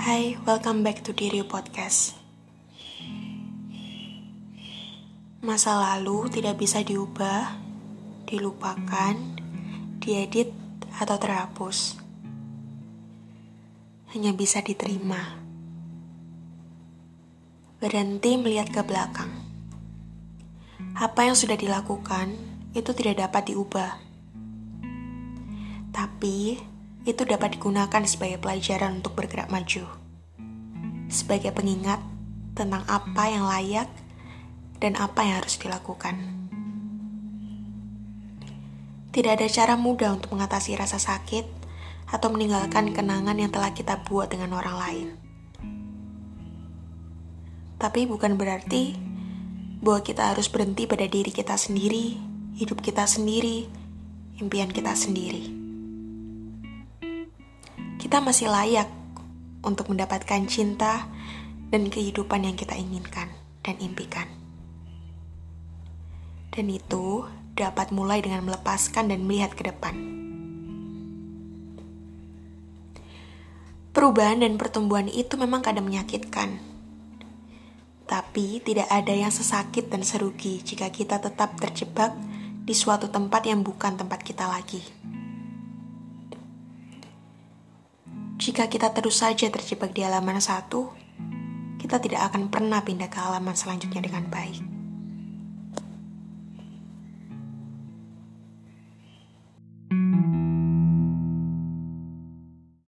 Hai, welcome back to Diri Podcast. Masa lalu tidak bisa diubah, dilupakan, diedit, atau terhapus. Hanya bisa diterima. Berhenti melihat ke belakang. Apa yang sudah dilakukan itu tidak dapat diubah. Tapi itu dapat digunakan sebagai pelajaran untuk bergerak maju, sebagai pengingat tentang apa yang layak dan apa yang harus dilakukan. Tidak ada cara mudah untuk mengatasi rasa sakit atau meninggalkan kenangan yang telah kita buat dengan orang lain. Tapi bukan berarti bahwa kita harus berhenti pada diri kita sendiri, hidup kita sendiri, impian kita sendiri kita masih layak untuk mendapatkan cinta dan kehidupan yang kita inginkan dan impikan. Dan itu dapat mulai dengan melepaskan dan melihat ke depan. Perubahan dan pertumbuhan itu memang kadang menyakitkan. Tapi tidak ada yang sesakit dan serugi jika kita tetap terjebak di suatu tempat yang bukan tempat kita lagi. Jika kita terus saja terjebak di halaman satu, kita tidak akan pernah pindah ke halaman selanjutnya dengan baik.